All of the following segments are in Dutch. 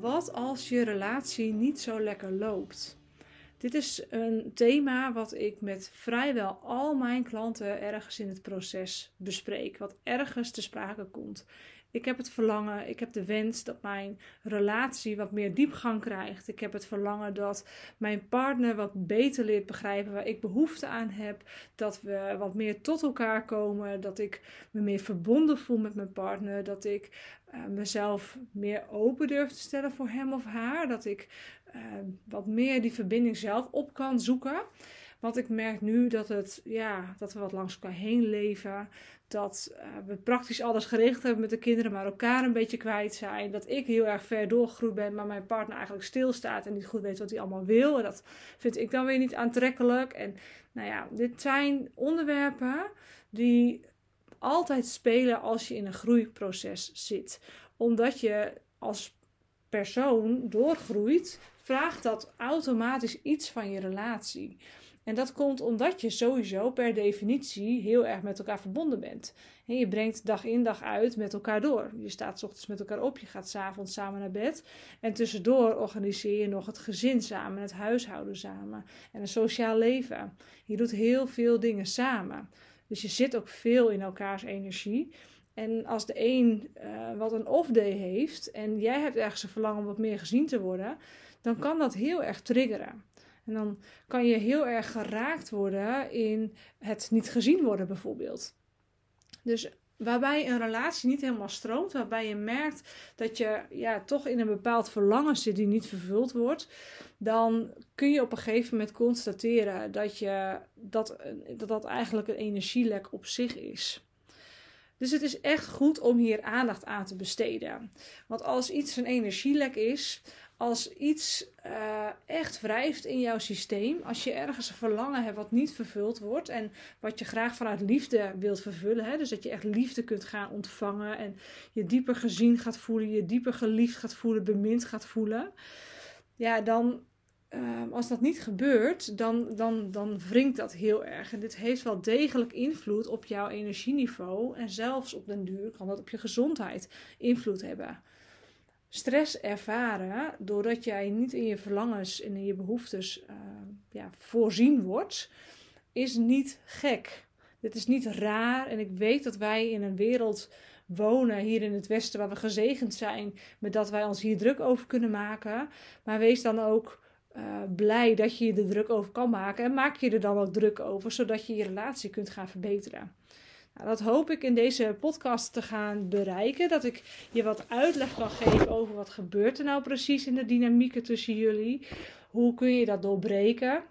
Wat als je relatie niet zo lekker loopt? Dit is een thema wat ik met vrijwel al mijn klanten ergens in het proces bespreek, wat ergens te sprake komt. Ik heb het verlangen, ik heb de wens dat mijn relatie wat meer diepgang krijgt. Ik heb het verlangen dat mijn partner wat beter leert begrijpen waar ik behoefte aan heb. Dat we wat meer tot elkaar komen. Dat ik me meer verbonden voel met mijn partner. Dat ik uh, mezelf meer open durf te stellen voor hem of haar. Dat ik uh, wat meer die verbinding zelf op kan zoeken. Want ik merk nu dat, het, ja, dat we wat langs elkaar heen leven. Dat uh, we praktisch alles geregeld hebben met de kinderen, maar elkaar een beetje kwijt zijn. Dat ik heel erg ver doorgegroeid ben, maar mijn partner eigenlijk stilstaat en niet goed weet wat hij allemaal wil. En dat vind ik dan weer niet aantrekkelijk. En nou ja, dit zijn onderwerpen die altijd spelen als je in een groeiproces zit. Omdat je als persoon doorgroeit, vraagt dat automatisch iets van je relatie. En dat komt omdat je sowieso per definitie heel erg met elkaar verbonden bent. En je brengt dag in dag uit met elkaar door. Je staat s ochtends met elkaar op, je gaat s'avonds samen naar bed. En tussendoor organiseer je nog het gezin samen, het huishouden samen en een sociaal leven. Je doet heel veel dingen samen. Dus je zit ook veel in elkaars energie. En als de een uh, wat een off-day heeft en jij hebt ergens een verlangen om wat meer gezien te worden, dan kan dat heel erg triggeren. En dan kan je heel erg geraakt worden in het niet gezien worden, bijvoorbeeld. Dus waarbij een relatie niet helemaal stroomt, waarbij je merkt dat je ja, toch in een bepaald verlangen zit die niet vervuld wordt, dan kun je op een gegeven moment constateren dat je, dat, dat, dat eigenlijk een energielek op zich is. Dus het is echt goed om hier aandacht aan te besteden. Want als iets een energielek is, als iets uh, echt wrijft in jouw systeem, als je ergens een verlangen hebt wat niet vervuld wordt en wat je graag vanuit liefde wilt vervullen, hè, dus dat je echt liefde kunt gaan ontvangen en je dieper gezien gaat voelen, je dieper geliefd gaat voelen, bemind gaat voelen, ja, dan uh, als dat niet gebeurt, dan, dan, dan wringt dat heel erg. En dit heeft wel degelijk invloed op jouw energieniveau en zelfs op den duur kan dat op je gezondheid invloed hebben stress ervaren doordat jij niet in je verlangens en in je behoeftes uh, ja, voorzien wordt, is niet gek. Dit is niet raar en ik weet dat wij in een wereld wonen hier in het Westen waar we gezegend zijn met dat wij ons hier druk over kunnen maken. Maar wees dan ook uh, blij dat je je er druk over kan maken en maak je er dan ook druk over, zodat je je relatie kunt gaan verbeteren. Nou, dat hoop ik in deze podcast te gaan bereiken. Dat ik je wat uitleg kan geven over wat gebeurt er nou precies in de dynamieken tussen jullie. Hoe kun je dat doorbreken?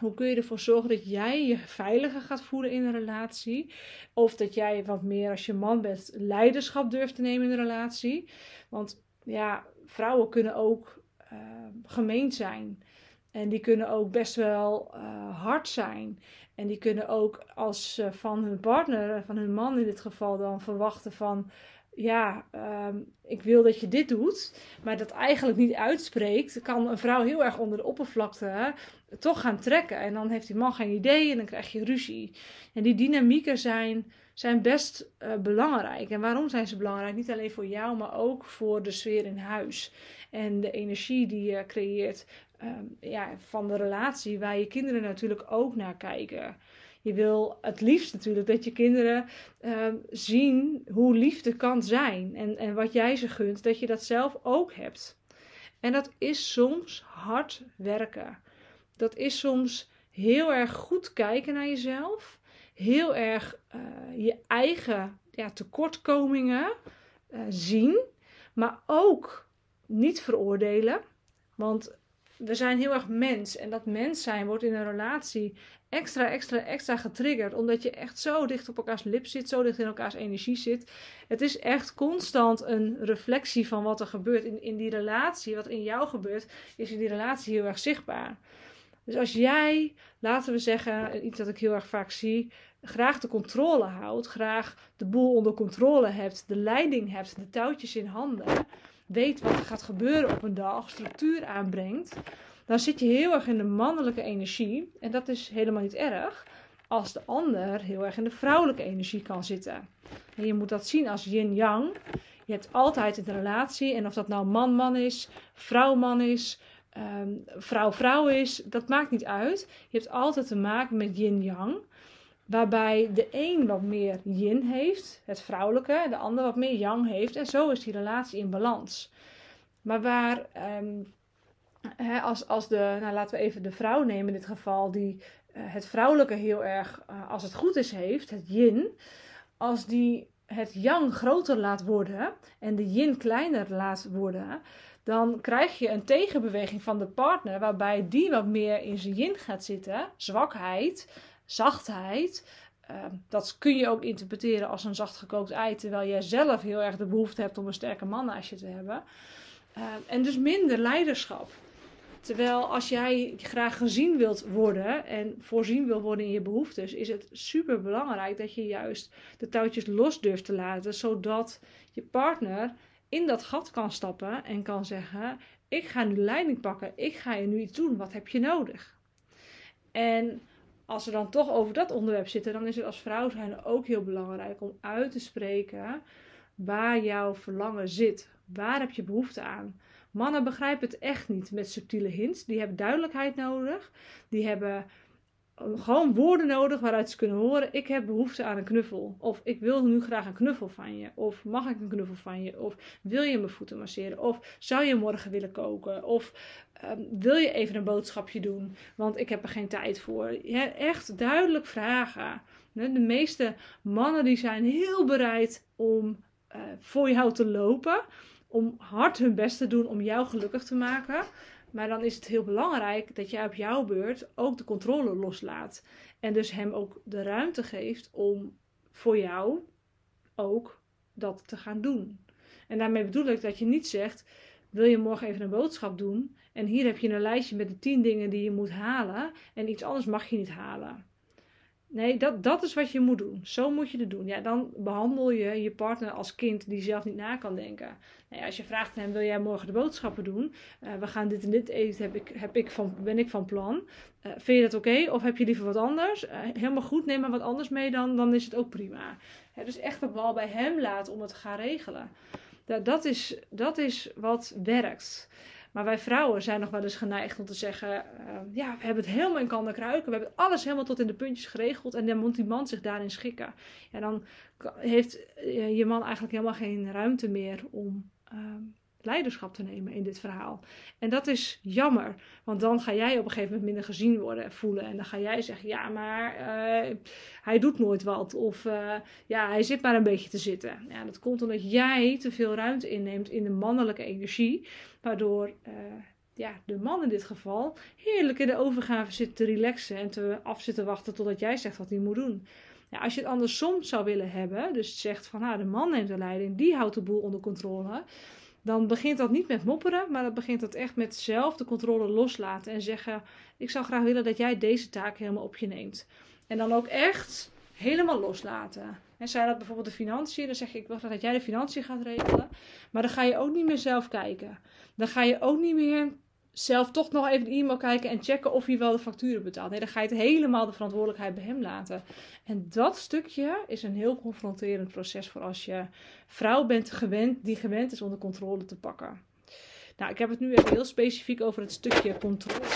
Hoe kun je ervoor zorgen dat jij je veiliger gaat voelen in een relatie? Of dat jij wat meer als je man bent leiderschap durft te nemen in een relatie? Want ja, vrouwen kunnen ook uh, gemeend zijn. En die kunnen ook best wel uh, hard zijn. En die kunnen ook als van hun partner, van hun man in dit geval, dan verwachten van. Ja, um, ik wil dat je dit doet, maar dat eigenlijk niet uitspreekt, kan een vrouw heel erg onder de oppervlakte toch gaan trekken. En dan heeft die man geen idee en dan krijg je ruzie. En die dynamieken zijn, zijn best uh, belangrijk. En waarom zijn ze belangrijk? Niet alleen voor jou, maar ook voor de sfeer in huis. En de energie die je creëert um, ja, van de relatie, waar je kinderen natuurlijk ook naar kijken. Je wil het liefst natuurlijk dat je kinderen um, zien hoe liefde kan zijn. En, en wat jij ze gunt, dat je dat zelf ook hebt. En dat is soms hard werken. Dat is soms heel erg goed kijken naar jezelf. Heel erg uh, je eigen ja, tekortkomingen uh, zien. Maar ook niet veroordelen. Want we zijn heel erg mens. En dat mens zijn wordt in een relatie extra, extra, extra getriggerd. Omdat je echt zo dicht op elkaars lip zit, zo dicht in elkaars energie zit. Het is echt constant een reflectie van wat er gebeurt in, in die relatie. Wat in jou gebeurt, is in die relatie heel erg zichtbaar. Dus als jij, laten we zeggen, iets dat ik heel erg vaak zie, graag de controle houdt, graag de boel onder controle hebt, de leiding hebt, de touwtjes in handen weet wat er gaat gebeuren op een dag, structuur aanbrengt, dan zit je heel erg in de mannelijke energie. En dat is helemaal niet erg als de ander heel erg in de vrouwelijke energie kan zitten. En je moet dat zien als yin-yang. Je hebt altijd een relatie, en of dat nou man-man is, vrouw-man is, vrouw-vrouw ehm, is, dat maakt niet uit. Je hebt altijd te maken met yin-yang. Waarbij de een wat meer yin heeft, het vrouwelijke, en de ander wat meer yang heeft. En zo is die relatie in balans. Maar waar, ehm, als, als de, nou laten we even de vrouw nemen in dit geval, die eh, het vrouwelijke heel erg, uh, als het goed is, heeft, het yin. Als die het yang groter laat worden en de yin kleiner laat worden, dan krijg je een tegenbeweging van de partner waarbij die wat meer in zijn yin gaat zitten, zwakheid, zachtheid. Uh, dat kun je ook interpreteren als een zacht gekookt ei, terwijl jij zelf heel erg de behoefte hebt om een sterke man naast je te hebben. Uh, en dus minder leiderschap. Terwijl als jij graag gezien wilt worden en voorzien wil worden in je behoeftes, is het super belangrijk dat je juist de touwtjes los durft te laten, zodat je partner in dat gat kan stappen en kan zeggen: Ik ga nu leiding pakken, ik ga je nu iets doen, wat heb je nodig? En als we dan toch over dat onderwerp zitten, dan is het als vrouw zijn ook heel belangrijk om uit te spreken waar jouw verlangen zit. Waar heb je behoefte aan? Mannen begrijpen het echt niet met subtiele hints. Die hebben duidelijkheid nodig. Die hebben gewoon woorden nodig waaruit ze kunnen horen: ik heb behoefte aan een knuffel. Of ik wil nu graag een knuffel van je. Of mag ik een knuffel van je? Of wil je mijn voeten masseren? Of zou je morgen willen koken? Of ehm, wil je even een boodschapje doen? Want ik heb er geen tijd voor. echt duidelijk vragen. De meeste mannen die zijn heel bereid om uh, voor jou te lopen. Om hard hun best te doen om jou gelukkig te maken. Maar dan is het heel belangrijk dat jij op jouw beurt ook de controle loslaat. En dus hem ook de ruimte geeft om voor jou ook dat te gaan doen. En daarmee bedoel ik dat je niet zegt: wil je morgen even een boodschap doen? En hier heb je een lijstje met de tien dingen die je moet halen. En iets anders mag je niet halen. Nee, dat, dat is wat je moet doen. Zo moet je het doen. Ja, dan behandel je je partner als kind die zelf niet na kan denken. Nou als je vraagt hem, wil jij morgen de boodschappen doen? Uh, we gaan dit en dit eten, heb ik, heb ik van, ben ik van plan. Uh, vind je dat oké? Of heb je liever wat anders? Uh, helemaal goed, neem maar wat anders mee dan, dan is het ook prima. dus echt de bal bij hem laten om het te gaan regelen. Dat, dat, is, dat is wat werkt. Maar wij vrouwen zijn nog wel eens geneigd om te zeggen: uh, ja, we hebben het helemaal in kan kruiken. We hebben alles helemaal tot in de puntjes geregeld. En dan moet die man zich daarin schikken. Ja, dan heeft eh, je man eigenlijk helemaal geen ruimte meer om. Uh, leiderschap te nemen in dit verhaal. En dat is jammer, want dan ga jij op een gegeven moment minder gezien worden voelen. En dan ga jij zeggen: Ja, maar uh, hij doet nooit wat. Of uh, ja, hij zit maar een beetje te zitten. Ja, dat komt omdat jij te veel ruimte inneemt in de mannelijke energie, waardoor. Uh, ja, de man in dit geval heerlijk in de overgave zit te relaxen en te af zitten wachten totdat jij zegt wat hij moet doen. Ja, als je het andersom zou willen hebben, dus zegt van nou, de man neemt de leiding, die houdt de boel onder controle, dan begint dat niet met mopperen, maar dan begint dat echt met zelf de controle loslaten en zeggen: Ik zou graag willen dat jij deze taak helemaal op je neemt. En dan ook echt helemaal loslaten. En zijn dat bijvoorbeeld de financiën, dan zeg je: Ik wil graag dat jij de financiën gaat regelen. Maar dan ga je ook niet meer zelf kijken. Dan ga je ook niet meer zelf toch nog even de e-mail kijken en checken of hij wel de facturen betaalt. Nee, dan ga je het helemaal de verantwoordelijkheid bij hem laten. En dat stukje is een heel confronterend proces voor als je vrouw bent gewend, die gewend is onder controle te pakken. Nou, ik heb het nu even heel specifiek over het stukje controle.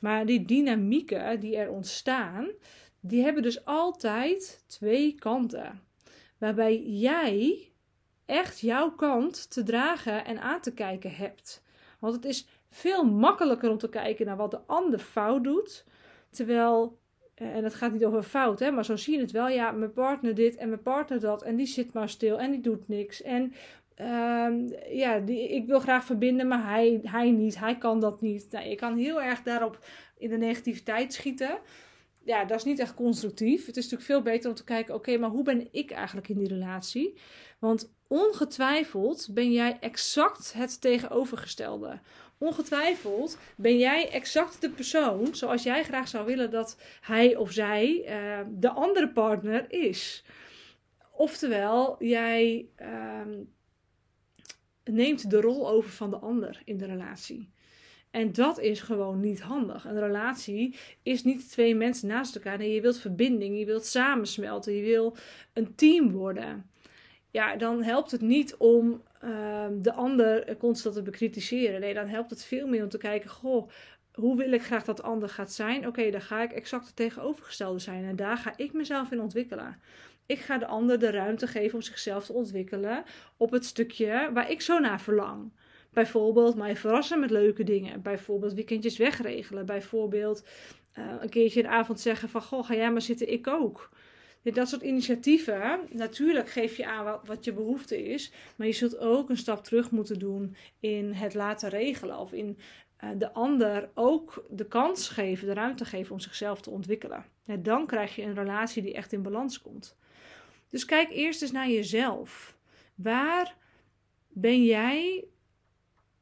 Maar die dynamieken die er ontstaan, die hebben dus altijd twee kanten. Waarbij jij echt jouw kant te dragen en aan te kijken hebt. Want het is veel makkelijker om te kijken naar wat de ander fout doet. Terwijl, eh, en het gaat niet over fout, hè, maar zo zie je het wel. Ja, mijn partner dit en mijn partner dat. En die zit maar stil en die doet niks. En uh, ja, die, ik wil graag verbinden, maar hij, hij niet. Hij kan dat niet. Nou, je kan heel erg daarop in de negativiteit schieten. Ja, dat is niet echt constructief. Het is natuurlijk veel beter om te kijken: oké, maar hoe ben ik eigenlijk in die relatie? Want ongetwijfeld ben jij exact het tegenovergestelde. Ongetwijfeld ben jij exact de persoon zoals jij graag zou willen dat hij of zij uh, de andere partner is. Oftewel, jij uh, neemt de rol over van de ander in de relatie. En dat is gewoon niet handig. Een relatie is niet twee mensen naast elkaar. Nee, je wilt verbinding, je wilt samensmelten, je wil een team worden. ja, dan helpt het niet om ehm, de ander constant te bekritiseren. Nee, dan helpt het veel meer om te kijken, goh, hoe wil ik graag dat de ander gaat zijn? Oké, dan ga ik exact het tegenovergestelde zijn. En daar ga ik mezelf in ontwikkelen. Ik ga de ander de ruimte geven om zichzelf te ontwikkelen op het stukje waar ik zo naar verlang. Bijvoorbeeld mij verrassen met leuke dingen. Bijvoorbeeld weekendjes wegregelen. Bijvoorbeeld uh, een keertje een avond zeggen van... Goh, ga jij maar zitten, ik ook. Dat soort initiatieven, natuurlijk geef je aan wat, wat je behoefte is. Maar je zult ook een stap terug moeten doen in het laten regelen. Of in uh, de ander ook de kans geven, de ruimte geven om zichzelf te ontwikkelen. Dan krijg je een relatie die echt in balans komt. Dus kijk eerst eens naar jezelf. Waar ben jij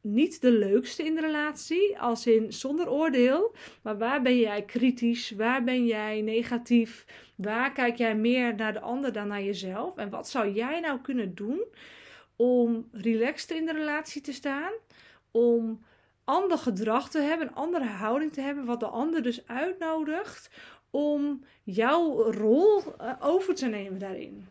niet de leukste in de relatie, als in zonder oordeel, maar waar ben jij kritisch, waar ben jij negatief, waar kijk jij meer naar de ander dan naar jezelf? En wat zou jij nou kunnen doen om relaxed in de relatie te staan, om ander gedrag te hebben, een andere houding te hebben, wat de ander dus uitnodigt om jouw rol eh, over te nemen daarin.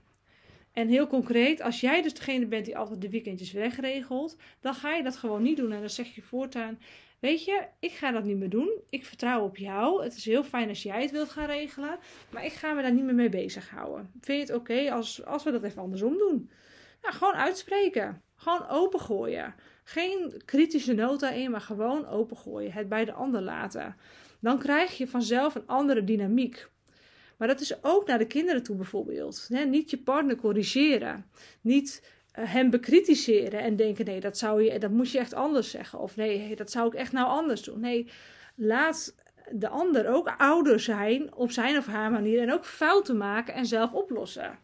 En heel concreet, als jij dus degene bent die altijd de weekendjes wegregelt, dan ga je dat gewoon niet doen. En dan zeg je voortaan: Weet je, ik ga dat niet meer doen. Ik vertrouw op jou. Het is heel fijn als jij het wilt gaan regelen. Maar ik ga me daar niet meer mee bezighouden. Vind je het oké als, als we dat even andersom doen? Nou, gewoon uitspreken. Gewoon opengooien. Geen kritische nota in, maar gewoon opengooien. Het bij de ander laten. Dan krijg je vanzelf een andere dynamiek. Maar dat is ook naar de kinderen toe bijvoorbeeld. niet je partner corrigeren. Niet uh, hem bekritiseren en denken: nee, dat, zou je, dat moet je echt anders zeggen. Of nee, dat zou ik echt nou anders doen. Nee, laat de ander ook ouder zijn op zijn of haar manier. En ook fouten maken en zelf oplossen.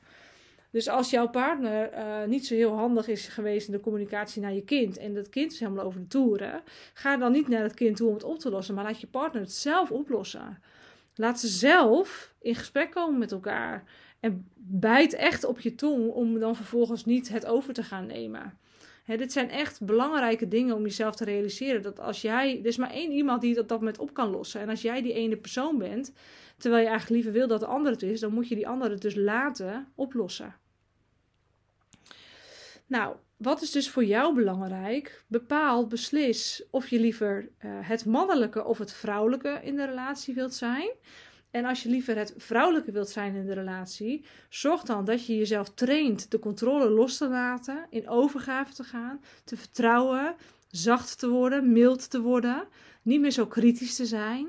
Dus als jouw partner uh, niet zo heel handig is geweest in de communicatie naar je kind en dat kind is helemaal over de toeren, ga dan niet naar het kind toe om het op te lossen, maar laat je partner het zelf oplossen. Laat ze zelf in gesprek komen met elkaar. En bijt echt op je tong om dan vervolgens niet het over te gaan nemen. dit zijn echt belangrijke dingen om jezelf te realiseren. Dat als jij, er is maar één iemand die dat, dat met op kan lossen. En als jij die ene persoon bent, terwijl je eigenlijk liever wil dat de ander het is, dan moet je die andere het dus laten oplossen. Nou, wat is dus voor jou belangrijk? Bepaal, beslis of je liever uh, het mannelijke of het vrouwelijke in de relatie wilt zijn. En als je liever het vrouwelijke wilt zijn in de relatie, zorg dan dat je jezelf traint de controle los te laten, in overgave te gaan, te vertrouwen, zacht te worden, mild te worden, niet meer zo kritisch te zijn.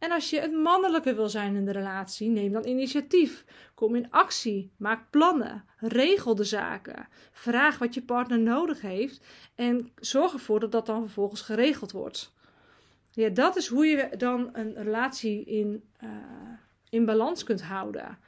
En als je het mannelijke wil zijn in de relatie, neem dan initiatief. Kom in actie. Maak plannen. Regel de zaken. Vraag wat je partner nodig heeft. En zorg ervoor dat dat dan vervolgens geregeld wordt. Ja, dat is hoe je dan een relatie in, uh, in balans kunt houden.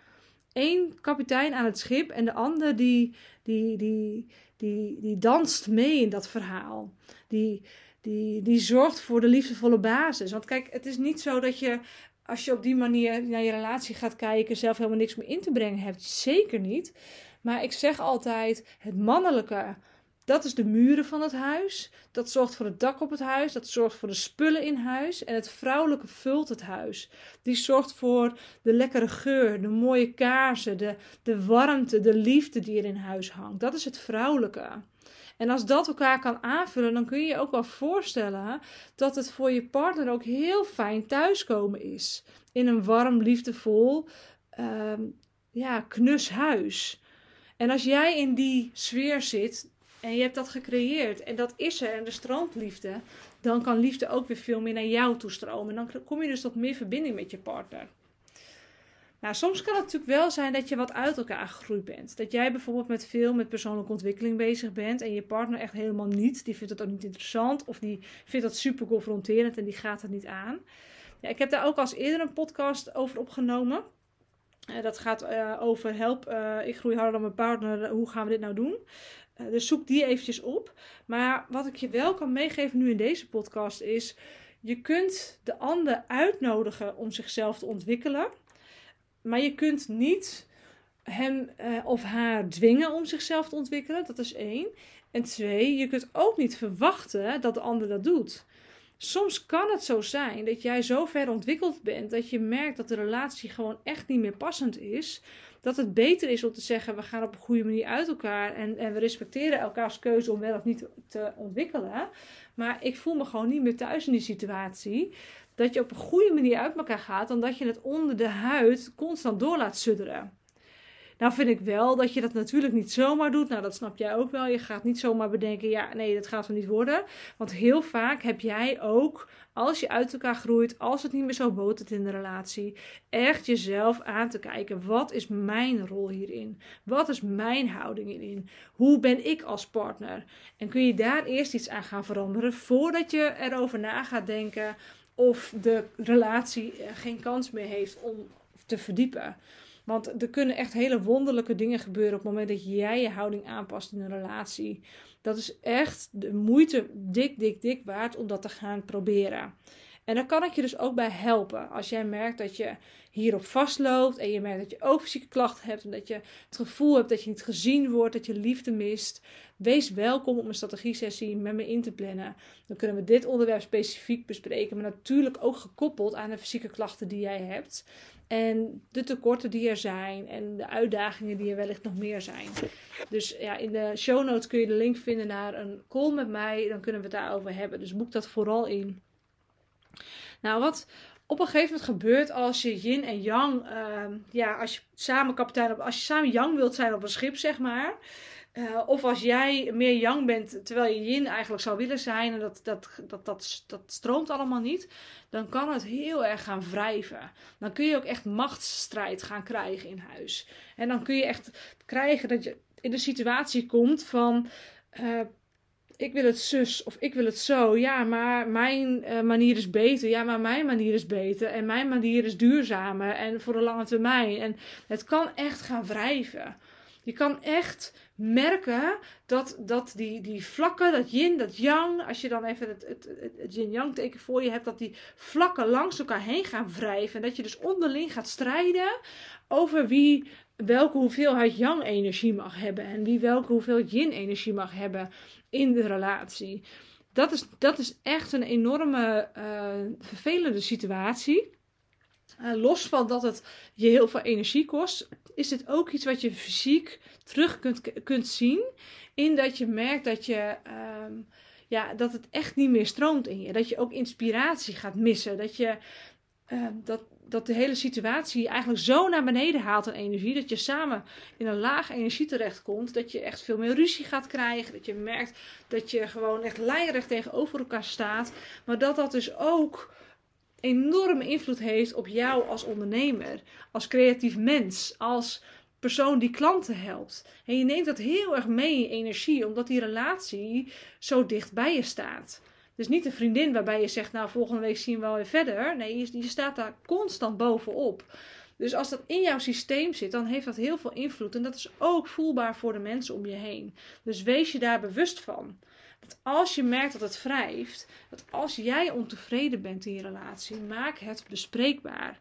Eén kapitein aan het schip en de ander die, die, die, die, die danst mee in dat verhaal. Die, die, die zorgt voor de liefdevolle basis. Want kijk, het is niet zo dat je als je op die manier naar je relatie gaat kijken, zelf helemaal niks meer in te brengen hebt. Zeker niet. Maar ik zeg altijd: het mannelijke, dat is de muren van het huis. Dat zorgt voor het dak op het huis. Dat zorgt voor de spullen in huis. En het vrouwelijke vult het huis. Die zorgt voor de lekkere geur, de mooie kaarsen, de, de warmte, de liefde die er in huis hangt. Dat is het vrouwelijke. En als dat elkaar kan aanvullen, dan kun je je ook wel voorstellen dat het voor je partner ook heel fijn thuiskomen is. In een warm, liefdevol, uh, ja, knus huis. En als jij in die sfeer zit en je hebt dat gecreëerd en dat is er en de strandliefde, dan kan liefde ook weer veel meer naar jou toestromen. En dan kom je dus tot meer verbinding met je partner. Nou, soms kan het natuurlijk wel zijn dat je wat uit elkaar gegroeid bent. Dat jij bijvoorbeeld met veel met persoonlijke ontwikkeling bezig bent en je partner echt helemaal niet. Die vindt het ook niet interessant of die vindt dat super confronterend en die gaat het niet aan. Ja, ik heb daar ook als eerder een podcast over opgenomen. Uh, dat gaat uh, over help, uh, ik groei harder dan mijn partner, hoe gaan we dit nou doen? dus zoek die eventjes op. Maar wat ik je wel kan meegeven nu in deze podcast is, je kunt de ander uitnodigen om zichzelf te ontwikkelen. Maar je kunt niet hem uh, of haar dwingen om zichzelf te ontwikkelen. Dat is één. En twee, je kunt ook niet verwachten dat de ander dat doet. Soms kan het zo zijn dat jij zo ver ontwikkeld bent dat je merkt dat de relatie gewoon echt niet meer passend is. dat het beter is om te zeggen: we gaan op een goede manier uit elkaar en, en we respecteren elkaars keuze om wel of niet te ontwikkelen. Maar ik voel me gewoon niet meer thuis in die situatie. Dat je op een goede manier uit elkaar gaat, dan dat je het onder de huid constant door laat sudderen. Nou vind ik wel dat je dat natuurlijk niet zomaar doet. Nou, dat snap jij ook wel. Je gaat niet zomaar bedenken, ja, nee, dat gaat er niet worden. Want heel vaak heb jij ook, als je uit elkaar groeit, als het niet meer zo botert in de relatie, echt jezelf aan te kijken. Wat is mijn rol hierin? Wat is mijn houding hierin? Hoe ben ik als partner? En kun je daar eerst iets aan gaan veranderen voordat je erover na gaat denken of de relatie geen kans meer heeft om te verdiepen. Want er kunnen echt hele wonderlijke dingen gebeuren op het moment dat jij je houding aanpast in een relatie. Dat is echt de moeite dik, dik, dik waard om dat te gaan proberen. En daar kan ik je dus ook bij helpen. Als jij merkt dat je hierop vastloopt en je merkt dat je ook fysieke klachten hebt en dat je het gevoel hebt dat je niet gezien wordt, dat je liefde mist, wees welkom om een strategie-sessie met me in te plannen. Dan kunnen we dit onderwerp specifiek bespreken, maar natuurlijk ook gekoppeld aan de fysieke klachten die jij hebt. En de tekorten die er zijn en de uitdagingen die er wellicht nog meer zijn. Dus ja, in de show notes kun je de link vinden naar een call met mij. Dan kunnen we het daarover hebben. Dus boek dat vooral in. Nou, wat op een gegeven moment gebeurt als je yin en yang, uh, ja, als je samen kapitein als je samen yang wilt zijn op een schip, zeg maar. Uh, of als jij meer yang bent, terwijl je yin eigenlijk zou willen zijn en dat, dat, dat, dat, stroomt allemaal niet, dan kan het heel erg gaan wrijven. Dan kun je ook echt machtsstrijd gaan krijgen in huis. En dan kun je echt krijgen dat je in de situatie komt van. Uh, ik wil het zus of ik wil het zo. Ja, maar mijn uh, manier is beter. Ja, maar mijn manier is beter. En mijn manier is duurzamer en voor de lange termijn. En het kan echt gaan wrijven. Je kan echt merken dat, dat die, die vlakken, dat yin, dat yang, als je dan even het, het, yin-yang teken voor je hebt, dat die vlakken langs elkaar heen gaan wrijven. En dat je dus onderling gaat strijden over wie welke hoeveelheid yang-energie mag hebben en wie welke hoeveelheid yin-energie mag hebben in de relatie. Dat is, dat is echt een enorme uh, vervelende situatie. Uh, los van dat het je heel veel energie kost, is dit ook iets wat je fysiek terug kunt, kunt zien. In dat je merkt dat, je, ehm, ja, dat het echt niet meer stroomt in je. Dat je ook inspiratie gaat missen. Dat, je, uh, dat, dat de hele situatie eigenlijk zo naar beneden haalt aan energie. Dat je samen in een laag energie terechtkomt. Dat je echt veel meer ruzie gaat krijgen. Dat je merkt dat je gewoon echt lijnrecht tegenover elkaar staat. Maar dat dat dus ook enorme invloed heeft op jou als ondernemer, als creatief mens, als persoon die klanten helpt. En je neemt dat heel erg mee in energie, omdat die relatie zo dicht bij je staat. Dus niet een vriendin waarbij je zegt, nou volgende week zien we wel weer verder. Nee, je, je staat daar constant bovenop. Dus als dat in jouw systeem zit, dan heeft dat heel veel invloed. En dat is ook voelbaar voor de mensen om je heen. Dus wees je daar bewust van. Dat als je merkt dat het wrijft, dat als jij ontevreden bent in je relatie, maak het bespreekbaar.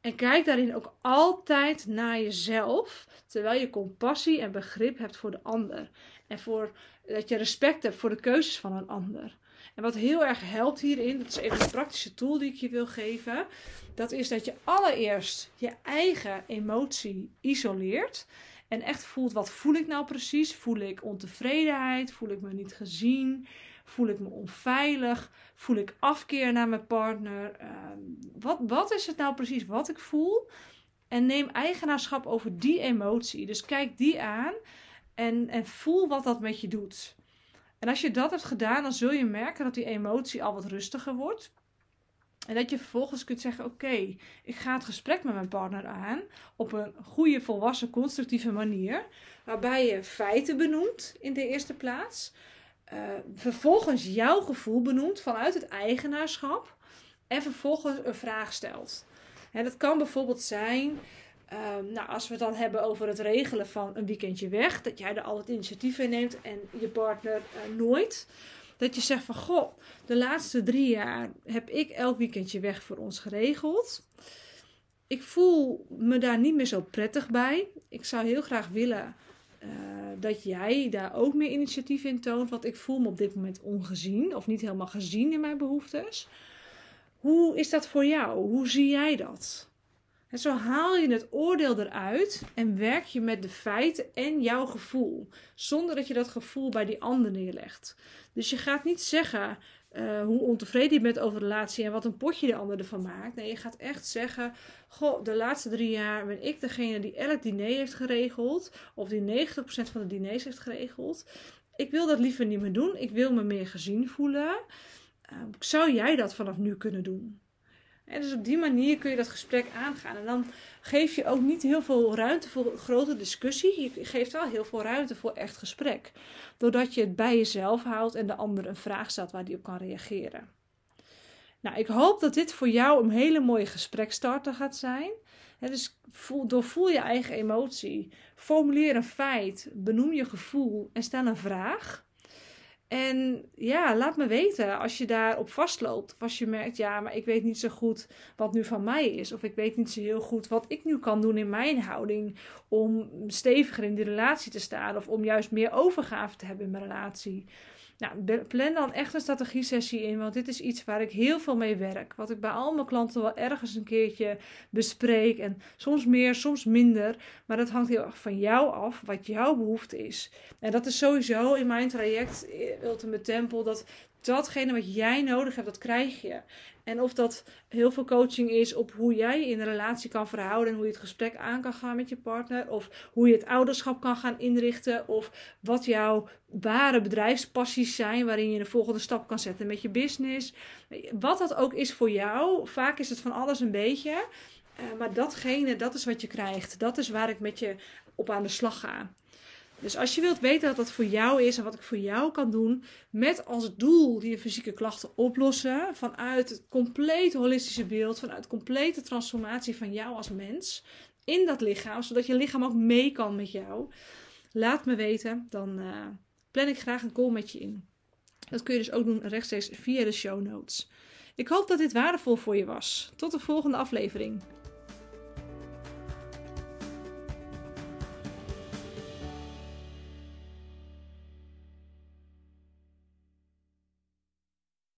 En kijk daarin ook altijd naar jezelf, terwijl je compassie en begrip hebt voor de ander. En voor, dat je respect hebt voor de keuzes van een ander. En wat heel erg helpt hierin, dat is even een praktische tool die ik je wil geven. Dat is dat je allereerst je eigen emotie isoleert. En echt voelt, wat voel ik nou precies? Voel ik ontevredenheid? Voel ik me niet gezien? Voel ik me onveilig? Voel ik afkeer naar mijn partner? Ehm, wat, wat is het nou precies wat ik voel? En neem eigenaarschap over die emotie. Dus kijk die aan en, en voel wat dat met je doet. En als je dat hebt gedaan, dan zul je merken dat die emotie al wat rustiger wordt. En dat je vervolgens kunt zeggen: Oké, ik ga het gesprek met mijn partner aan op een goede, volwassen, constructieve manier. Waarbij je feiten benoemt in de eerste plaats. Uh, vervolgens jouw gevoel benoemt vanuit het eigenaarschap. En vervolgens een vraag stelt. En dat kan bijvoorbeeld zijn. Uh, nou, als we het dan hebben over het regelen van een weekendje weg, dat jij er al het initiatief in neemt en je partner uh, nooit. Dat je zegt van, goh, de laatste drie jaar heb ik elk weekendje weg voor ons geregeld. Ik voel me daar niet meer zo prettig bij. Ik zou heel graag willen uh, dat jij daar ook meer initiatief in toont. Want ik voel me op dit moment ongezien of niet helemaal gezien in mijn behoeftes. Hoe is dat voor jou? Hoe zie jij dat? En zo haal je het oordeel eruit en werk je met de feiten en jouw gevoel. Zonder dat je dat gevoel bij die ander neerlegt. Dus je gaat niet zeggen uh, hoe ontevreden je bent over de relatie en wat een potje de ander ervan maakt. Nee, je gaat echt zeggen: Goh, de laatste drie jaar ben ik degene die elk diner heeft geregeld. Of die 90% van de diners heeft geregeld. Ik wil dat liever niet meer doen. Ik wil me meer gezien voelen. Uh, zou jij dat vanaf nu kunnen doen? Dus op die manier kun je dat gesprek aangaan. En dan geef je ook niet heel veel ruimte voor grote discussie. Je geeft wel heel veel ruimte voor echt gesprek. Doordat je het bij jezelf houdt en de ander een vraag stelt waar die op kan reageren. Nou, ik hoop dat dit voor jou een hele mooie gesprekstarter gaat zijn. dus voel, doorvoel je eigen emotie. Formuleer een feit. Benoem je gevoel en stel een vraag. En ja, laat me weten als je daarop vastloopt. Of als je merkt, ja, maar ik weet niet zo goed wat nu van mij is. Of ik weet niet zo heel goed wat ik nu kan doen in mijn houding. Om steviger in die relatie te staan. Of om juist meer overgave te hebben in mijn relatie. Nou, plan dan echt een strategie-sessie in, want dit is iets waar ik heel veel mee werk. Wat ik bij al mijn klanten wel ergens een keertje bespreek. En soms meer, soms minder. Maar dat hangt heel erg van jou af, wat jouw behoefte is. En dat is sowieso in mijn traject eh, Ultimate Temple, dat datgene wat jij nodig hebt, dat krijg je. En of dat heel veel coaching is op hoe jij je in een relatie kan verhouden en hoe je het gesprek aan kan gaan met je partner. Of hoe je het ouderschap kan gaan inrichten. Of wat jouw ware bedrijfspassies zijn waarin je de volgende stap kan zetten met je business. Wat dat ook is voor jou. Vaak is het van alles een beetje. Uh, maar datgene, dat is wat je krijgt. Dat is waar ik met je op aan de slag ga. Dus als je wilt weten dat dat voor jou is en wat ik voor jou kan doen, met als doel die fysieke klachten oplossen, vanuit het complete holistische beeld, vanuit complete transformatie van jou als mens in dat lichaam, zodat je lichaam ook mee kan met jou, laat me weten. Dan uh, plan ik graag een call met je in. Dat kun je dus ook doen rechtstreeks via de show notes. Ik hoop dat dit waardevol voor je was. Tot de volgende aflevering.